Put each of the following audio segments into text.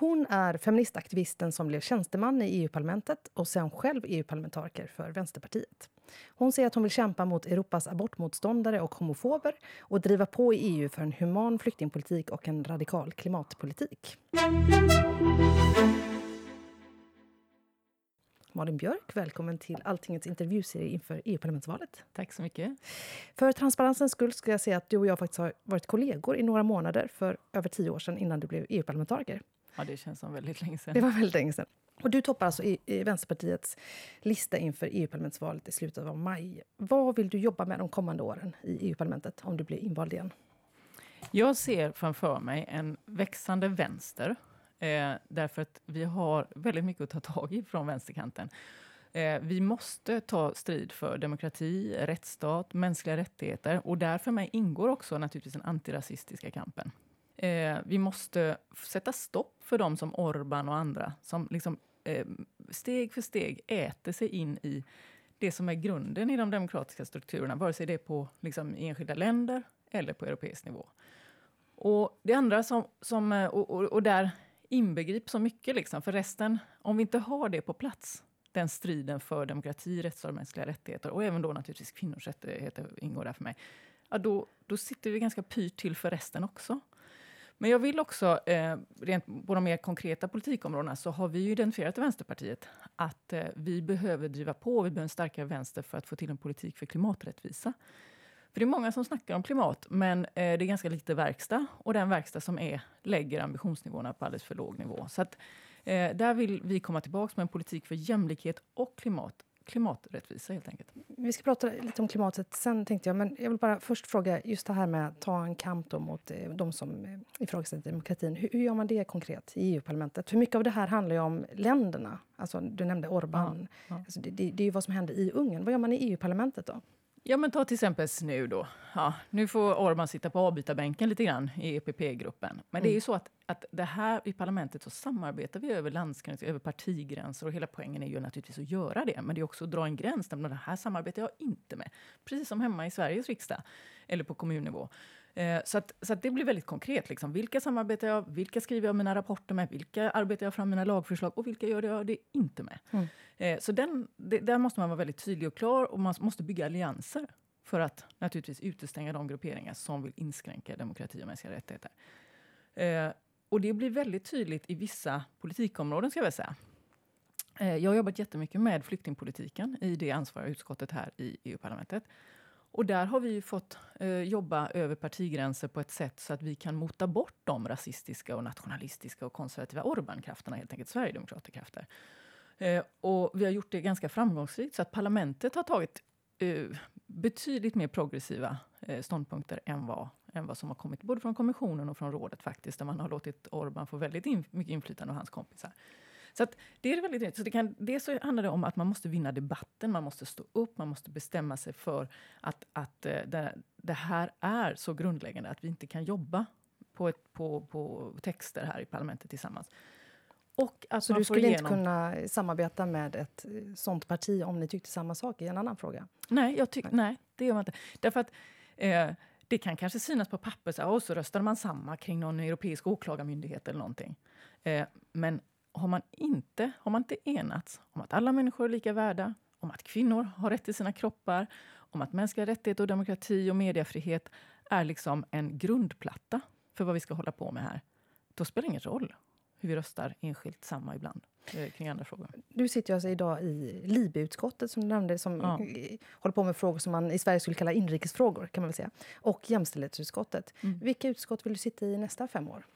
Hon är feministaktivisten som blev tjänsteman i EU-parlamentet och sen själv EU-parlamentariker för Vänsterpartiet. Hon säger att hon vill kämpa mot Europas abortmotståndare och homofober och driva på i EU för en human flyktingpolitik och en radikal klimatpolitik. Malin Björk, välkommen till Alltingets intervjuserie inför EU-parlamentsvalet. Tack så mycket. För transparensens skull ska jag säga att du och jag faktiskt har varit kollegor i några månader för över tio år sedan innan du blev EU-parlamentariker. Ja, det känns som väldigt länge sedan. Det var väldigt länge sedan. Och du toppar alltså i, i Vänsterpartiets lista inför EU-parlamentsvalet i slutet av maj. Vad vill du jobba med de kommande åren i EU-parlamentet om du blir invald igen? Jag ser framför mig en växande vänster Eh, därför att vi har väldigt mycket att ta tag i från vänsterkanten. Eh, vi måste ta strid för demokrati, rättsstat, mänskliga rättigheter. Och där för mig ingår också naturligtvis den antirasistiska kampen. Eh, vi måste sätta stopp för dem som Orban och andra som liksom, eh, steg för steg äter sig in i det som är grunden i de demokratiska strukturerna, vare sig det är på liksom, enskilda länder eller på europeisk nivå. Och det andra som, som eh, och, och, och där inbegrips så mycket. Liksom. För resten, om vi inte har det på plats, den striden för demokrati, rättsstat och mänskliga rättigheter och även då naturligtvis kvinnors rättigheter ingår där för mig. Ja, då, då sitter vi ganska pyrt till för resten också. Men jag vill också, eh, rent på de mer konkreta politikområdena, så har vi ju identifierat i Vänsterpartiet att eh, vi behöver driva på, vi behöver en starkare vänster för att få till en politik för klimaträttvisa. För det är många som snackar om klimat, men eh, det är ganska lite verkstad. Och den verkstad som är lägger ambitionsnivåerna på alldeles för låg nivå. Så att, eh, där vill vi komma tillbaka med en politik för jämlikhet och klimat klimaträttvisa helt enkelt. Vi ska prata lite om klimatet sen tänkte jag, men jag vill bara först fråga just det här med att ta en kamp mot eh, de som eh, ifrågasätter demokratin. Hur, hur, gör man det konkret i EU-parlamentet? För mycket av det här handlar ju om länderna. Alltså, du nämnde Orbán. Ja, ja. Alltså, det, det, det, är ju vad som händer i Ungern. Vad gör man i EU-parlamentet då? Ja, men ta till exempel nu då. Ja, nu får Orban sitta på avbytarbänken lite grann i EPP-gruppen. Men mm. det är ju mm. så att, att det här i parlamentet så samarbetar vi över landsgränser, över partigränser och hela poängen är ju naturligtvis att göra det. Men det är också att dra en gräns. Men det här samarbetar jag inte med. Precis som hemma i Sveriges riksdag eller på kommunnivå. Eh, så, att, så att det blir väldigt konkret. Liksom. Vilka samarbetar jag Vilka skriver jag mina rapporter med? Vilka arbetar jag fram mina lagförslag? Och vilka gör jag det inte med? Mm. Eh, så den, det, där måste man vara väldigt tydlig och klar. Och man måste bygga allianser för att naturligtvis utestänga de grupperingar som vill inskränka demokrati och mänskliga rättigheter. Eh, och det blir väldigt tydligt i vissa politikområden, ska jag säga. Jag har jobbat jättemycket med flyktingpolitiken i det ansvariga utskottet här i EU-parlamentet. Och där har vi fått eh, jobba över partigränser på ett sätt så att vi kan mota bort de rasistiska, och nationalistiska och konservativa Orbankrafterna, helt enkelt Sverigedemokraterkrafter. Eh, och vi har gjort det ganska framgångsrikt, så att parlamentet har tagit eh, betydligt mer progressiva eh, ståndpunkter än vad, än vad som har kommit både från kommissionen och från rådet, faktiskt, där man har låtit Orban få väldigt in, mycket inflytande och hans kompisar. Så det är väldigt så det kan, Dels så handlar det om att man måste vinna debatten, man måste stå upp, man måste bestämma sig för att, att eh, det, det här är så grundläggande att vi inte kan jobba på, ett, på, på texter här i parlamentet tillsammans. Och att så du skulle igenom... inte kunna samarbeta med ett eh, sånt parti om ni tyckte samma sak i en annan fråga? Nej, jag tyck, nej det gör man inte. Därför att eh, det kan kanske synas på papper så, här, så röstade man samma kring någon europeisk åklagarmyndighet eller någonting. Eh, men har man inte, har man inte enats om att alla människor är lika värda, om att kvinnor har rätt till sina kroppar, om att mänskliga rättigheter, och demokrati och mediefrihet är liksom en grundplatta för vad vi ska hålla på med här, då spelar det ingen roll hur vi röstar enskilt samma ibland eh, kring andra frågor. Du sitter alltså idag i LIBE-utskottet som du nämnde, som ja. håller på med frågor som man i Sverige skulle kalla inrikesfrågor, kan man väl säga. Och jämställdhetsutskottet. Mm. Vilka utskott vill du sitta i nästa fem år?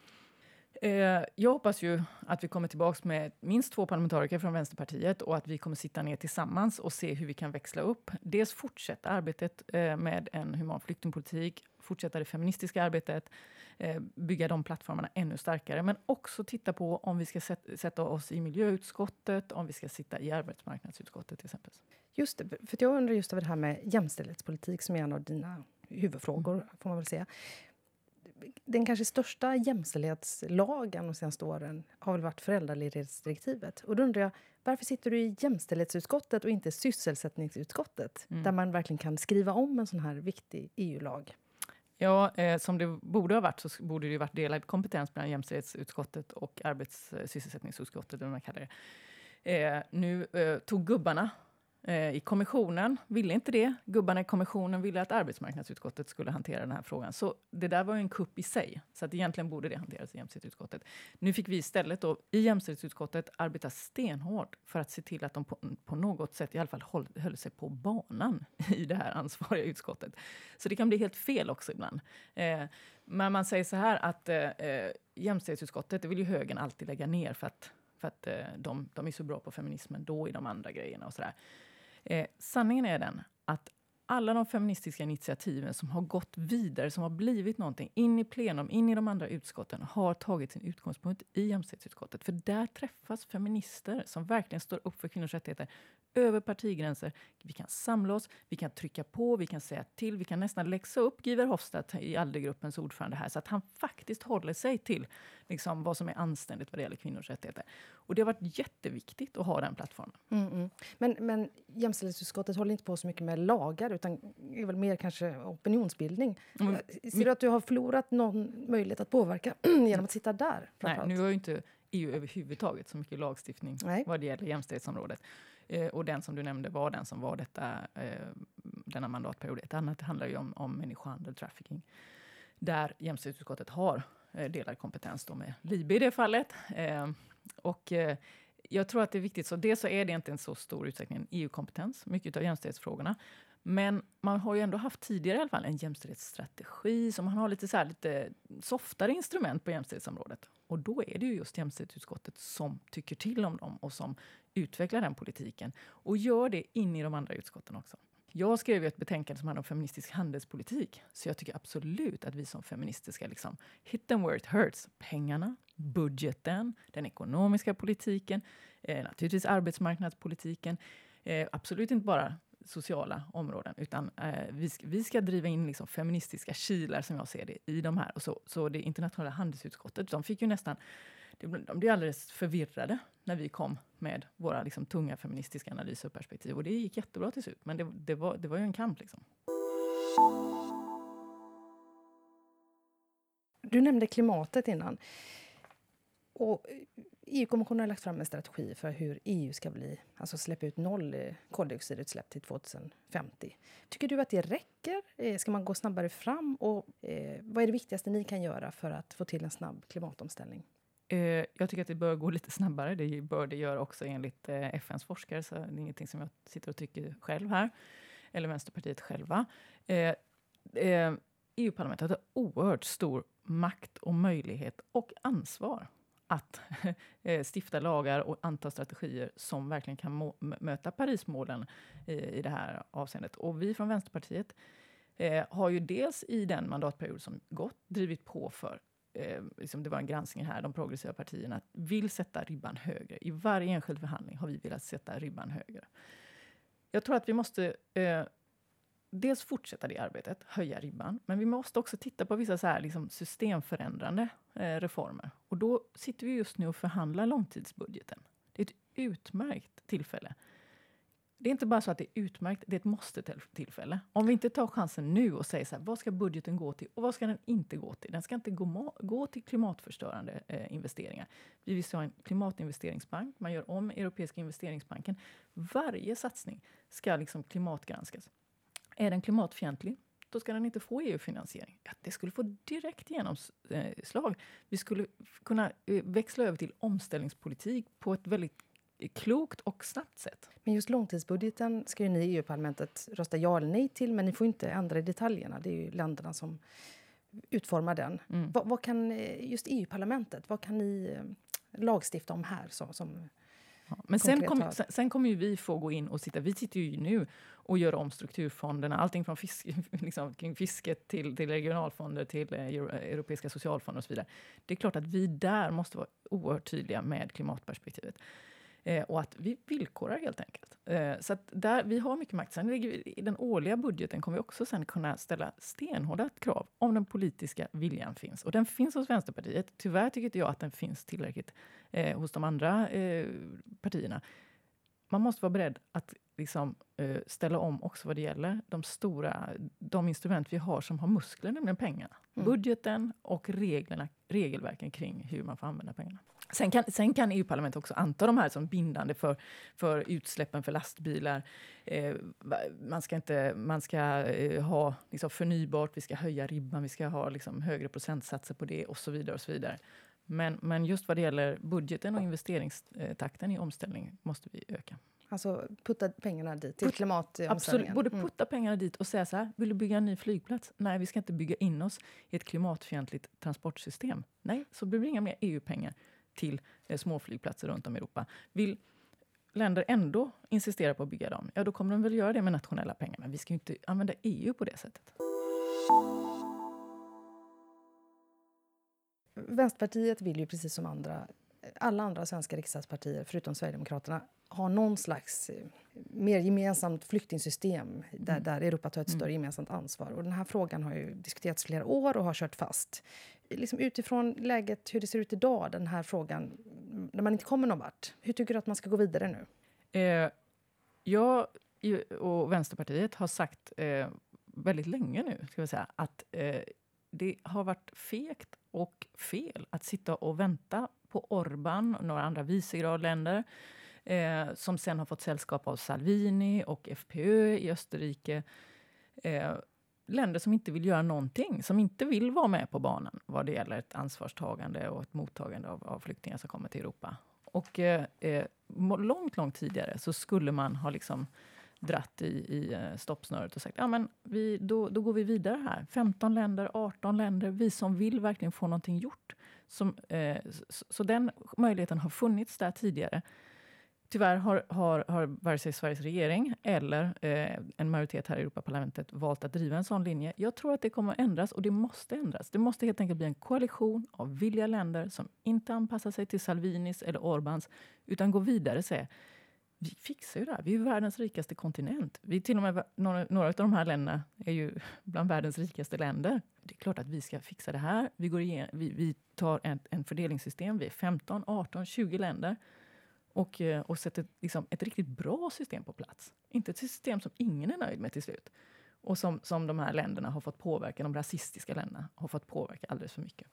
Eh, jag hoppas ju att vi kommer tillbaka med minst två parlamentariker från Vänsterpartiet och att vi kommer sitta ner tillsammans och se hur vi kan växla upp. Dels fortsätta arbetet eh, med en human flyktingpolitik, fortsätta det feministiska arbetet, eh, bygga de plattformarna ännu starkare, men också titta på om vi ska sätta oss i miljöutskottet, om vi ska sitta i arbetsmarknadsutskottet till exempel. Just det, för jag undrar just över det här med jämställdhetspolitik som är en av dina huvudfrågor, mm. får man väl säga den kanske största jämställdhetslagen de senaste åren har väl varit föräldraledighetsdirektivet. Och då undrar jag, varför sitter du i jämställdhetsutskottet och inte sysselsättningsutskottet? Mm. Där man verkligen kan skriva om en sån här viktig EU-lag. Ja, eh, som det borde ha varit så borde det varit delad kompetens mellan jämställdhetsutskottet och arbetssysselsättningsutskottet, man kallar det. Eh, nu eh, tog gubbarna Eh, i kommissionen ville inte det. Gubbarna i kommissionen ville att arbetsmarknadsutskottet skulle hantera den här frågan. Så det där var en kupp i sig. Så att egentligen borde det hanteras i jämställdhetsutskottet. Nu fick vi istället då, i jämställdhetsutskottet arbeta stenhårt för att se till att de på, på något sätt i alla fall håll, höll sig på banan i det här ansvariga utskottet. Så det kan bli helt fel också ibland. Eh, men man säger så här att eh, eh, jämställdhetsutskottet, det vill ju högern alltid lägga ner för att för att eh, de, de är så bra på feminismen då i de andra grejerna och sådär. Eh, sanningen är den att alla de feministiska initiativen som har gått vidare, som har blivit någonting, in i plenum, in i de andra utskotten, har tagit sin utgångspunkt i jämställdhetsutskottet. För där träffas feminister som verkligen står upp för kvinnors rättigheter över partigränser. Vi kan samla oss, vi kan trycka på, vi kan säga till, vi kan nästan läxa upp Giver Hofstadt i Aldergruppens ordförande här, så att han faktiskt håller sig till liksom, vad som är anständigt vad det gäller kvinnors rättigheter. Och det har varit jätteviktigt att ha den plattformen. Mm, mm. Men, men jämställdhetsutskottet håller inte på så mycket med lagar, utan är väl mer kanske opinionsbildning. Mm. Ser du att du har förlorat någon möjlighet att påverka genom att sitta där? Nej, nu har ju inte EU överhuvudtaget så mycket lagstiftning Nej. vad det gäller jämställdhetsområdet. Eh, och den som du nämnde var den som var detta, eh, denna mandatperiod. Ett annat handlar ju om, om människohandel, trafficking. Där jämställdhetsutskottet har eh, delad kompetens då med LIBE i det fallet. Eh, och eh, jag tror att det är viktigt, så dels så är det inte en så stor utsträckning en EU-kompetens, mycket av jämställdhetsfrågorna. Men man har ju ändå haft tidigare i alla fall en jämställdhetsstrategi, så man har lite, så här, lite softare instrument på jämställdhetsområdet. Och då är det ju just jämställdhetsutskottet som tycker till om dem och som utvecklar den politiken. Och gör det in i de andra utskotten också. Jag skrev ju ett betänkande som handlar om feministisk handelspolitik. Så jag tycker absolut att vi som feminister ska liksom hit them where it hurts. Pengarna, budgeten, den ekonomiska politiken, eh, naturligtvis arbetsmarknadspolitiken. Eh, absolut inte bara sociala områden. Utan eh, vi, ska, vi ska driva in liksom feministiska kilar, som jag ser det, i de här. Och så, så det internationella handelsutskottet, de fick ju nästan... De blev alldeles förvirrade när vi kom med våra liksom, tunga feministiska analyser och perspektiv. Och det gick jättebra till slut, men det, det, var, det var ju en kamp. Liksom. Du nämnde klimatet innan. Och eh, EU-kommissionen har lagt fram en strategi för hur EU ska bli, alltså släppa ut noll eh, koldioxidutsläpp till 2050. Tycker du att det räcker? Eh, ska man gå snabbare fram? Och eh, vad är det viktigaste ni kan göra för att få till en snabb klimatomställning? Jag tycker att det bör gå lite snabbare. Det bör det göra också enligt FNs forskare. Så det är ingenting som jag sitter och tycker själv här. Eller Vänsterpartiet själva. E EU-parlamentet har oerhört stor makt och möjlighet och ansvar att eh, stifta lagar och anta strategier som verkligen kan möta Parismålen i, i det här avseendet. Och vi från Vänsterpartiet eh, har ju dels i den mandatperiod som gått drivit på för eh, liksom det var en granskning här, de progressiva partierna vill sätta ribban högre. I varje enskild förhandling har vi velat sätta ribban högre. Jag tror att vi måste eh, dels fortsätta det arbetet, höja ribban, men vi måste också titta på vissa så här, liksom, systemförändrande eh, reformer. Och då sitter vi just nu och förhandlar långtidsbudgeten. Det är ett utmärkt tillfälle det är inte bara så att det är utmärkt, det är ett måste-tillfälle. Om vi inte tar chansen nu och säger så här, vad ska budgeten gå till och vad ska den inte gå till? Den ska inte gå, gå till klimatförstörande eh, investeringar. Vi vill ha en klimatinvesteringsbank, man gör om Europeiska investeringsbanken. Varje satsning ska liksom klimatgranskas. Är den klimatfientlig? Då ska den inte få EU-finansiering. Ja, det skulle få direkt genomslag. Vi skulle kunna eh, växla över till omställningspolitik på ett väldigt klokt och snabbt sätt. Men just långtidsbudgeten ska ju ni i EU-parlamentet rösta ja eller nej till, men ni får inte ändra i detaljerna. Det är ju länderna som utformar den. Mm. Vad, vad, kan eh, just EU-parlamentet, vad kan ni eh, lagstifta om här som, som men sen, kom, sen, sen, kommer ju vi få gå in och sitta... Vi sitter ju nu och gör om strukturfonderna. Allting från fisk, liksom, kring fisket till, till regionalfonder till eh, europeiska socialfonder och så vidare. Det är klart att vi där måste vara oerhört tydliga med klimatperspektivet. Eh, och att vi villkorar helt enkelt. Eh, så där, vi har mycket makt. Sen i den årliga budgeten kommer vi också sen kunna ställa stenhårda krav om den politiska viljan finns. Och den finns hos Vänsterpartiet. Tyvärr tycker inte jag att den finns tillräckligt eh, hos de andra eh, partierna man måste vara beredd att liksom, uh, ställa om också vad det gäller de stora de instrument vi har som har muskler, nämligen pengarna. Mm. Budgeten och reglerna, regelverken kring hur man får använda pengarna. Sen kan, sen kan EU-parlamentet också anta de här som bindande för, för utsläppen för lastbilar. Eh, man ska, inte, man ska eh, ha liksom förnybart, vi ska höja ribban, vi ska ha liksom högre procentsatser på det och så vidare. och så vidare. Men, men just vad det gäller budgeten och investeringstakten i omställning måste vi öka. Alltså putta pengarna dit, till klimatomställningen? Absolut, både mm. putta mm. pengarna dit och säga så här, vill du bygga en ny flygplats? Nej, vi ska inte bygga in oss i ett klimatfientligt transportsystem. Nej, så blir det inga mer EU-pengar till eh, småflygplatser runt om i Europa. Vill länder ändå insistera på att bygga dem, ja då kommer de väl göra det med nationella pengar. Men vi ska ju inte använda EU på det sättet. Vänsterpartiet vill ju precis som andra, alla andra svenska riksdagspartier förutom Sverigedemokraterna ha någon slags eh, mer gemensamt flyktingsystem där, mm. där Europa tar ett mm. större gemensamt ansvar. Och den här frågan har ju diskuterats flera år och har kört fast. Liksom utifrån läget, hur det ser ut idag, den här frågan, när man inte kommer någon vart. Hur tycker du att man ska gå vidare nu? Eh, jag och Vänsterpartiet har sagt eh, väldigt länge nu, ska vi säga, att eh, det har varit fegt och fel att sitta och vänta på Orban och några andra vicegradländer eh, som sen har fått sällskap av Salvini och FPÖ i Österrike. Eh, länder som inte vill göra någonting, som inte vill vara med på banan vad det gäller ett ansvarstagande och ett mottagande av, av flyktingar som kommer till Europa. Och eh, eh långt, långt tidigare så skulle man ha liksom dratt i, i eh, stoppsnöret och sagt ja men vi, då, då går vi vidare här. 15 länder, 18 länder, vi som vill verkligen få någonting gjort. Som, eh, så, så, den möjligheten har funnits där tidigare. Tyvärr har, har, har vare sig Sveriges regering eller eh, en majoritet här i Europaparlamentet valt att driva en sån linje. Jag tror att det kommer att ändras och det måste ändras. Det måste helt enkelt bli en koalition av villiga länder som inte anpassar sig till Salvinis eller Orbans utan går vidare och säger vi fixar ju det här. Vi är världens rikaste kontinent. Vi till och med, några, några av de här länderna är ju bland världens rikaste länder. Det är klart att vi ska fixa det här. Vi, går igen, vi, vi tar en, en fördelningssystem. Vi är 15, 18, 20 länder och, eh, och sätter liksom ett riktigt bra system på plats. Inte ett system som ingen är nöjd med till slut. Och som, som de här länderna har fått påverka, de rasistiska länderna har fått påverka alldeles för mycket.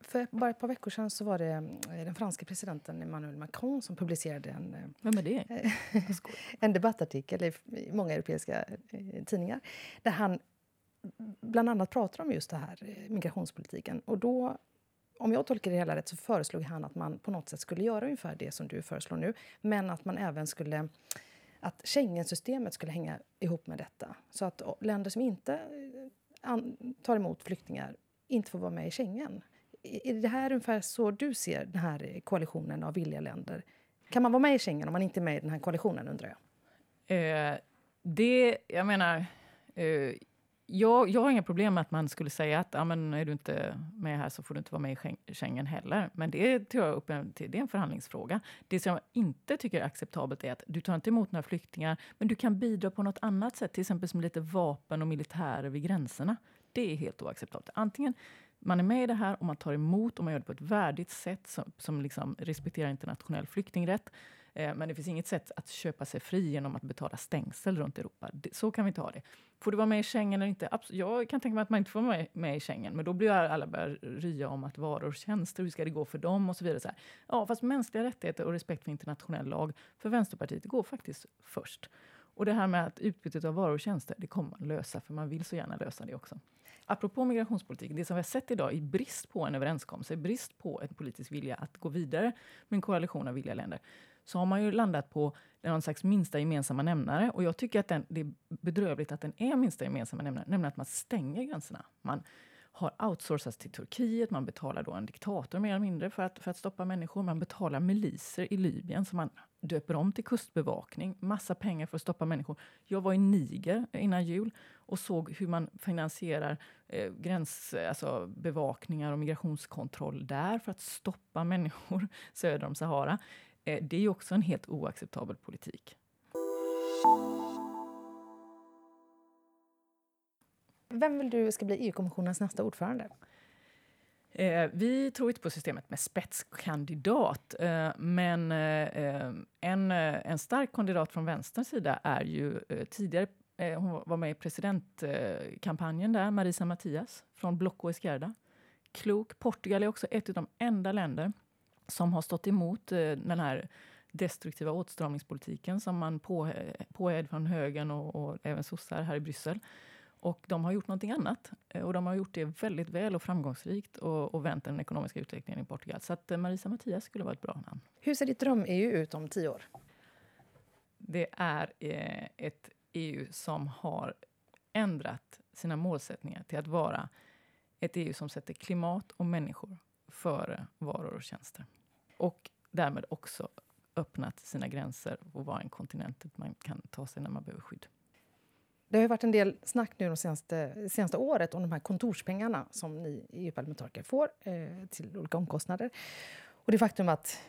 För bara ett par veckor sedan så var det eh, den franska presidenten Emmanuel Macron som publicerade en, eh, Vem är det? en debattartikel i många europeiska tidningar där han bland annat pratar om just det här migrationspolitiken. Och då om jag tolkar det hela rätt så föreslog han att man på något sätt skulle göra ungefär det som du föreslår nu. Men att man även skulle att Schengensystemet skulle hänga ihop med detta. Så att länder som inte eh, tar emot flyktingar inte får vara med i Schengen. Är det här ungefär så du ser den här koalitionen av villiga länder? Kan man vara med i Schengen om man inte är med i den här koalitionen, undrar jag? Eh, det, jag menar... Eh, jag, jag har inga problem med att man skulle säga att ah, men är du inte med här så får du inte vara med i Schengen heller. Men det tror jag upp en, det är en förhandlingsfråga. Det som jag inte tycker är acceptabelt är att du tar inte emot några flyktingar men du kan bidra på något annat sätt, till exempel som lite vapen och militärer vid gränserna. Det är helt oacceptabelt. Antingen man är med i det här och man tar emot och man gör det på ett värdigt sätt som, som liksom respekterar internationell flyktingrätt. Eh, men det finns inget sätt att köpa sig fri genom att betala stängsel runt Europa. så kan vi inte ha det. Får du vara med i Schengen eller inte? Jag kan tänka mig att man inte får vara med i Schengen, men då blir alla börjar rya om att varor och tjänster, hur ska det gå för dem och så vidare. Så här. Ja, fast mänskliga rättigheter och respekt för internationell lag för Vänsterpartiet går faktiskt först. Och det här med att utbytet av varor och tjänster, det kommer man lösa, för man vill så gärna lösa det också. Apropå migrationspolitik, det som vi har sett idag i brist på en överenskommelse, i brist på en politisk vilja att gå vidare med en koalition av villiga länder, så har man ju landat på någon slags minsta gemensamma nämnare. Och jag tycker att den, det är bedrövligt att den är minsta gemensamma nämnare, nämligen att man stänger gränserna. Man har outsourcats till Turkiet, man betalar då en diktator mer eller mindre för att, för att stoppa människor. Man betalar miliser i Libyen som man döper om till kustbevakning. Massa pengar för att stoppa människor. Jag var i Niger innan jul och såg hur man finansierar eh, gränsbevakningar alltså och migrationskontroll där för att stoppa människor söder om Sahara. Eh, det är också en helt oacceptabel politik. Vem vill du ska bli EU-kommissionens nästa ordförande? Eh, vi tror inte på systemet med spetskandidat, eh, men en, en stark kandidat från vänsterns sida är ju tidigare hon var med i presidentkampanjen där, Marisa Matias från Blocco Esquerda. Klok. Portugal är också ett av de enda länder som har stått emot den här destruktiva åtstramningspolitiken som man på, påhed från högern och, och även sossar här i Bryssel. Och de har gjort någonting annat. Eh, och de har gjort det väldigt väl och framgångsrikt och, och vänt den ekonomiska utvecklingen i Portugal. Så att eh, Marisa Matias skulle vara ett bra namn. Hur ser ditt dröm-EU ut om tio år? Det är eh, ett EU som har ändrat sina målsättningar till att vara ett EU som sätter klimat och människor före varor och tjänster. Och därmed också öppnat sina gränser och vara en kontinent dit man kan ta sig när man behöver skydd. Det har varit en del snack nu de senaste, senaste året om de här kontorspengarna som ni EU-parlamentariker får eh, till olika omkostnader. Och det faktum att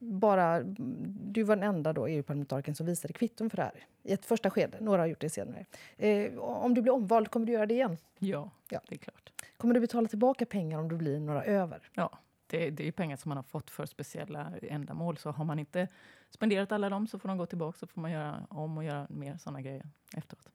bara du var den enda EU-parlamentarikern som visade kvitton för det här i ett första skede. Några har gjort det senare. Eh, om du blir omvald, kommer du göra det igen? Ja, ja, det är klart. Kommer du betala tillbaka pengar om du blir några över? Ja, det, det är pengar som man har fått för speciella ändamål. Så har man inte spenderat alla dem så får de gå tillbaka så får man göra om och göra mer sådana grejer efteråt.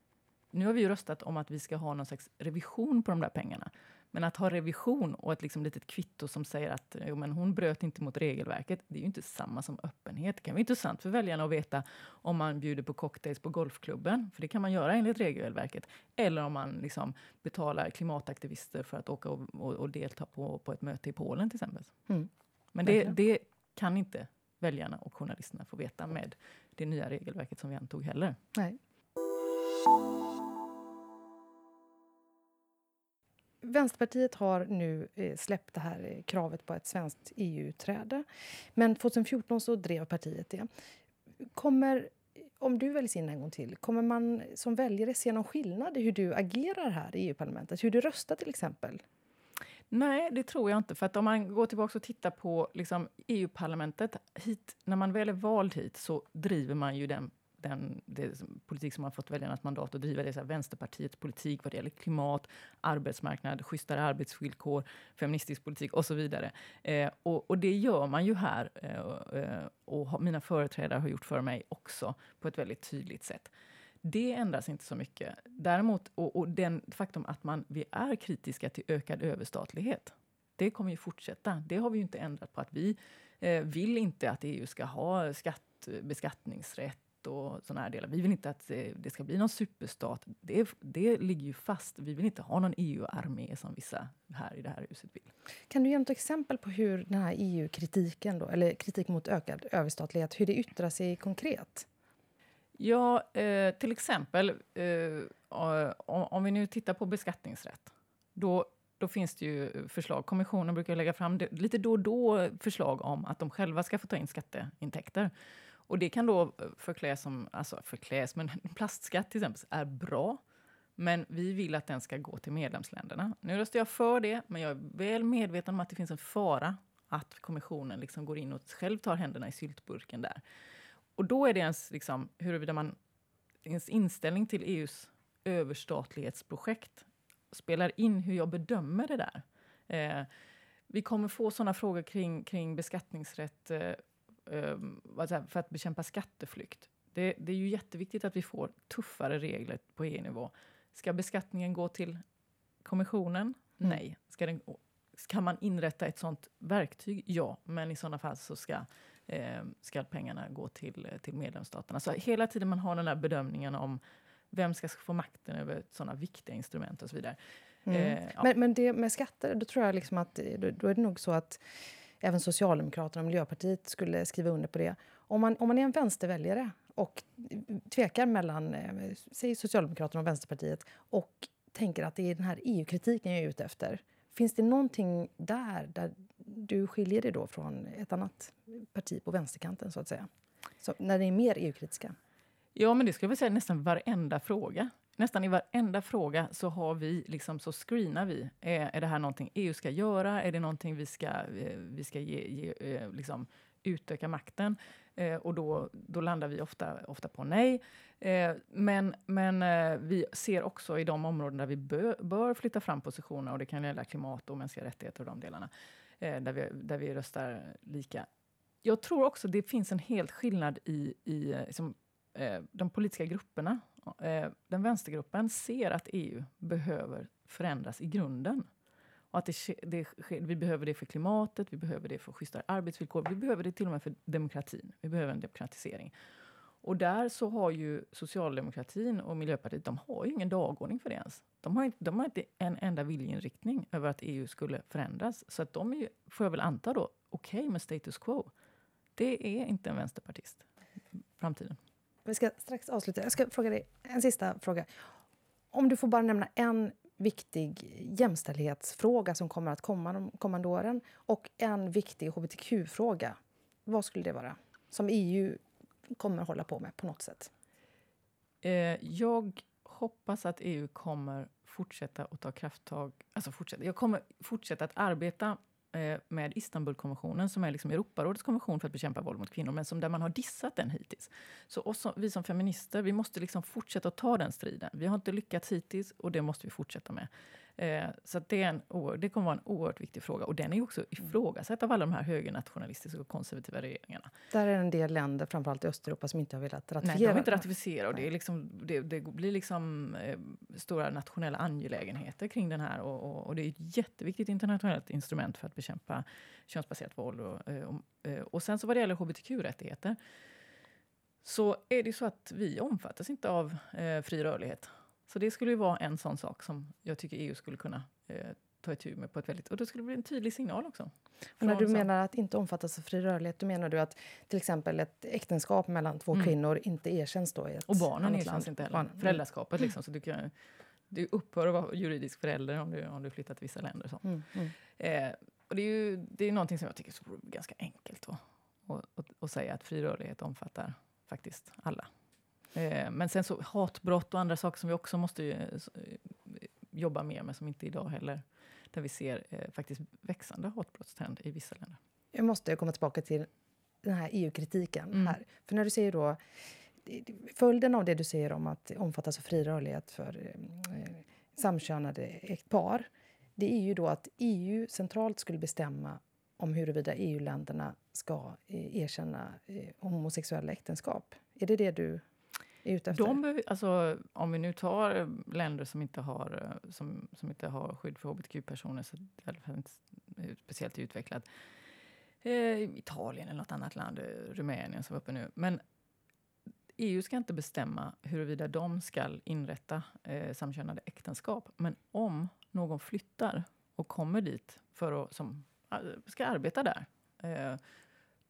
Nu har vi röstat om att vi ska ha någon slags revision på de där pengarna. Men att ha revision och ett liksom litet kvitto som säger att jo, men hon bröt inte mot regelverket, det är ju inte samma som öppenhet. Det kan vara intressant för väljarna att veta om man bjuder på cocktails på golfklubben, för det kan man göra enligt regelverket. Eller om man liksom betalar klimataktivister för att åka och, och, och delta på, på ett möte i Polen till exempel. Mm. Men det, det kan inte väljarna och journalisterna få veta med det nya regelverket som vi antog heller. Nej. Vänsterpartiet har nu eh, släppt det här eh, kravet på ett svenskt EU-träde. Men 2014 så drev partiet det. Kommer, om du väljs in en gång till, kommer man som väljare se någon skillnad i hur du agerar här i EU-parlamentet? Hur du röstar till exempel? Nej, det tror jag inte. För att om man går tillbaka och tittar på liksom, EU-parlamentet, hit, när man väl är vald hit så driver man ju den den det, politik som har fått väljarnas mandat att driva. Det är så här, Vänsterpartiets politik vad det gäller klimat, arbetsmarknad, schysstare arbetsvillkor, feministisk politik och så vidare. Eh, och, och, det gör man ju här. Eh, eh och, och mina företrädare har gjort för mig också på ett väldigt tydligt sätt. Det ändras inte så mycket. Däremot, och, och den faktum att man, vi är kritiska till ökad överstatlighet, det kommer ju fortsätta. Det har vi ju inte ändrat på. att Vi eh, vill inte att EU ska ha skatt, eh, beskattningsrätt och såna här delar. Vi vill inte att det ska bli någon superstat. Det, det ligger ju fast. Vi vill inte ha någon EU-armé som vissa här i det här huset vill. Kan du ge något exempel på hur den här EU-kritiken, eller kritik mot ökad överstatlighet, hur det yttrar sig konkret? Ja, eh, till exempel eh, om vi nu tittar på beskattningsrätt. Då, då finns det ju förslag. Kommissionen brukar lägga fram det, lite då och då förslag om att de själva ska få ta in skatteintäkter. Och det kan då eh, förkläs som, alltså förkläs, men plastskatt till exempel är bra. Men vi vill att den ska gå till medlemsländerna. Nu röstar jag för det, men jag är väl medveten om att det finns en fara att kommissionen liksom går in och själv tar händerna i syltburken där. Och då är det ens, liksom, huruvida man, ens inställning till EUs överstatlighetsprojekt spelar in hur jag bedömer det där. Eh, vi kommer få sådana frågor kring, kring beskattningsrätt eh, för att bekämpa skatteflykt. Det, det, är ju jätteviktigt att vi får tuffare regler på EU-nivå. Ska beskattningen gå till kommissionen? Mm. Nej. Ska, den, ska man inrätta ett sånt verktyg? Ja, men i sådana fall så ska, eh, ska pengarna gå till, till medlemsstaterna. Så hela tiden man har den här bedömningen om vem ska få makten över sådana viktiga instrument och så vidare. Mm. Eh, ja. men, men det med skatter, då tror jag liksom att då, då är det nog så att även Socialdemokraterna och Miljöpartiet skulle skriva under på det. Om man, om man är en vänsterväljare och tvekar mellan eh, säg Socialdemokraterna och Vänsterpartiet och tänker att det är den här EU-kritiken jag är ute efter. Finns det någonting där, där du skiljer dig då från ett annat parti på vänsterkanten? så att säga? Så, när ni är mer EU-kritiska? Ja, men det skulle jag säga nästan varenda fråga nästan i varenda fråga så har vi liksom, så screenar vi. Är, är det här någonting EU ska göra? Är det någonting vi ska, eh, vi ska ge, ge eh, liksom, utöka makten? Eh, och då, då landar vi ofta, ofta på nej. Eh, men men eh, vi ser också i de områden där vi bö, bör flytta fram positionerna, och det kan gälla klimat och mänskliga rättigheter och de delarna, eh, där, vi, där vi röstar lika. Jag tror också det finns en helt skillnad i, i liksom, eh, de politiska grupperna. Eh, den vänstergruppen ser att EU behöver förändras i grunden. Och att det, det, vi behöver det för klimatet, vi behöver det för schysstare arbetsvillkor, vi behöver det till och med för demokratin. Vi behöver en demokratisering. Och där så har ju socialdemokratin och Miljöpartiet, de har ju ingen dagordning för det ens. De har inte, de har inte en enda viljeinriktning över att EU skulle förändras. Så att de är ju, får jag väl anta då, okej okay med status quo. Det är inte en vänsterpartist. Framtiden. Vi ska strax avsluta. Jag ska fråga dig en sista fråga. Om du får bara nämna en viktig jämställdhetsfråga som kommer att komma de kommande åren och en viktig hbtq-fråga. Vad skulle det vara? Som EU kommer hålla på med på något sätt? Eh, jag hoppas att EU kommer fortsätta att ta krafttag. Alltså fortsätta. Jag kommer fortsätta att arbeta Eh, med Istanbulkonventionen som är liksom Europarådets konvention för att bekämpa våld mot kvinnor, men som där man har dissat den hittills. Så oss, vi som feminister vi måste liksom fortsätta att ta den striden. Vi har inte lyckats hittills och det måste vi fortsätta med. Eh, så det, är en, det kommer vara en oerhört viktig fråga. Och den är också ifrågasatt av alla de här högernationalistiska och konservativa regeringarna. Där är en del länder, framförallt i Östeuropa, som inte har velat ratificera. Nej, de har inte ratificerat. Och det, liksom, det, det blir liksom eh, stora nationella angelägenheter kring den här. Och, och, och, det är ett jätteviktigt internationellt instrument för att bekämpa könsbaserat våld. Och, eh, och, eh, och sen så vad det gäller hbtq-rättigheter så är det så att vi omfattas inte av eh, fri rörlighet. Så det skulle ju vara en sån sak som jag tycker EU skulle kunna eh, ta itu med på ett väldigt... Och det skulle bli en tydlig signal också. Och när du menar att inte omfattas av fri rörlighet, då menar du att till exempel ett äktenskap mellan två mm. kvinnor inte erkänns då i ett Och barnen erkänns land. inte heller. Barn. Föräldraskapet liksom. Så du, kan, du upphör att vara juridisk förälder om du, om du flyttar till vissa länder. Så. Mm. Mm. Eh, och det är ju det är någonting som jag tycker är ganska enkelt att säga att fri rörlighet omfattar faktiskt alla. Eh, men sen så hatbrott och andra saker som vi också måste eh, jobba mer med, som inte idag heller, där vi ser eh, faktiskt växande hatbrottstrend i vissa länder. Jag måste komma tillbaka till den här EU-kritiken. Mm. här. För när du säger då... Följden av det du säger om att omfattas av fri rörlighet för eh, samkönade par, det är ju då att EU centralt skulle bestämma om huruvida EU-länderna ska eh, erkänna eh, homosexuella äktenskap. Är det det du? De, alltså, om vi nu tar eh, länder som inte har, eh, som, som inte har skydd för hbtq-personer, så det är inte speciellt utvecklat. Eh, Italien eller nåt annat land, eh, Rumänien som var uppe nu. Men EU ska inte bestämma huruvida de ska inrätta eh, samkönade äktenskap. Men om någon flyttar och kommer dit för att, som ska arbeta där eh,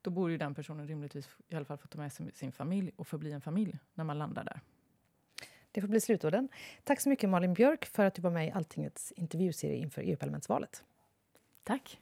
då borde ju den personen rimligtvis i alla fall få ta med sig sin familj och förbli en familj när man landar där. Det får bli slutorden. Tack så mycket Malin Björk för att du var med i Alltingets intervjuserie inför EU-parlamentsvalet. Tack.